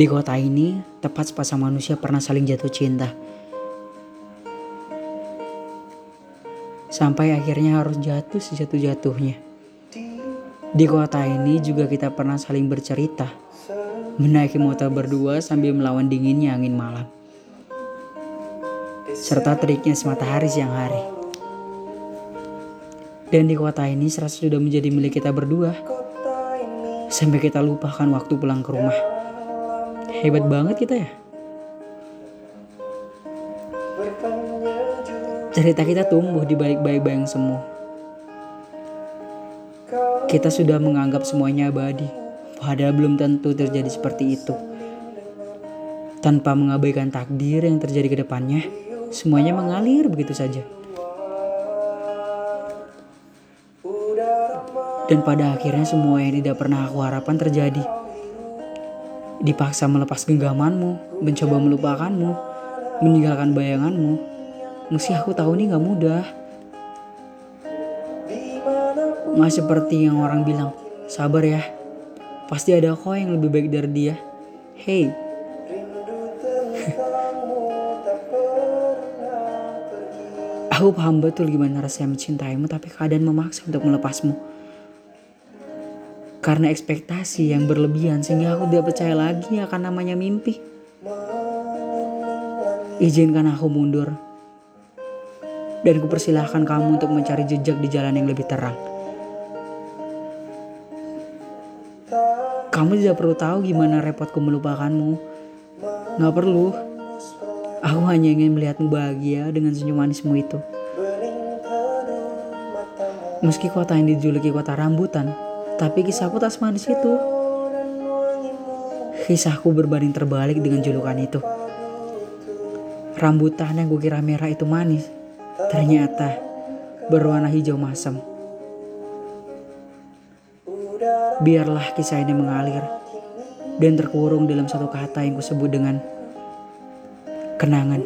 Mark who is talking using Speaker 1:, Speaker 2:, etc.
Speaker 1: Di kota ini, tepat sepasang manusia pernah saling jatuh cinta. Sampai akhirnya harus jatuh sejatuh-jatuhnya. Di kota ini juga kita pernah saling bercerita. Menaiki motor berdua sambil melawan dinginnya angin malam. Serta teriknya matahari siang hari. Dan di kota ini serasa sudah menjadi milik kita berdua. Sampai kita lupakan waktu pulang ke rumah. Hebat banget kita ya. Cerita kita tumbuh di balik bayang-bayang semu. Kita sudah menganggap semuanya abadi, padahal belum tentu terjadi seperti itu. Tanpa mengabaikan takdir yang terjadi ke depannya, semuanya mengalir begitu saja. Dan pada akhirnya semua yang tidak pernah aku harapkan terjadi. Dipaksa melepas genggamanmu, mencoba melupakanmu, meninggalkan bayanganmu. Meski aku tahu ini gak mudah. Gak seperti yang orang bilang, sabar ya. Pasti ada kok yang lebih baik dari dia. Hey, Aku paham betul gimana rasanya mencintaimu tapi keadaan memaksa untuk melepasmu. Karena ekspektasi yang berlebihan sehingga aku tidak percaya lagi akan namanya mimpi. Izinkan aku mundur. Dan kupersilahkan kamu untuk mencari jejak di jalan yang lebih terang. Kamu tidak perlu tahu gimana repotku melupakanmu. Gak perlu. Aku hanya ingin melihatmu bahagia dengan senyum manismu itu. Meski kota yang dijuluki kota rambutan, tapi kisahku tak semanis itu. Kisahku berbanding terbalik dengan julukan itu. Rambutan yang kukira merah itu manis, ternyata berwarna hijau masam. Biarlah kisah ini mengalir dan terkurung dalam satu kata yang kusebut dengan kenangan.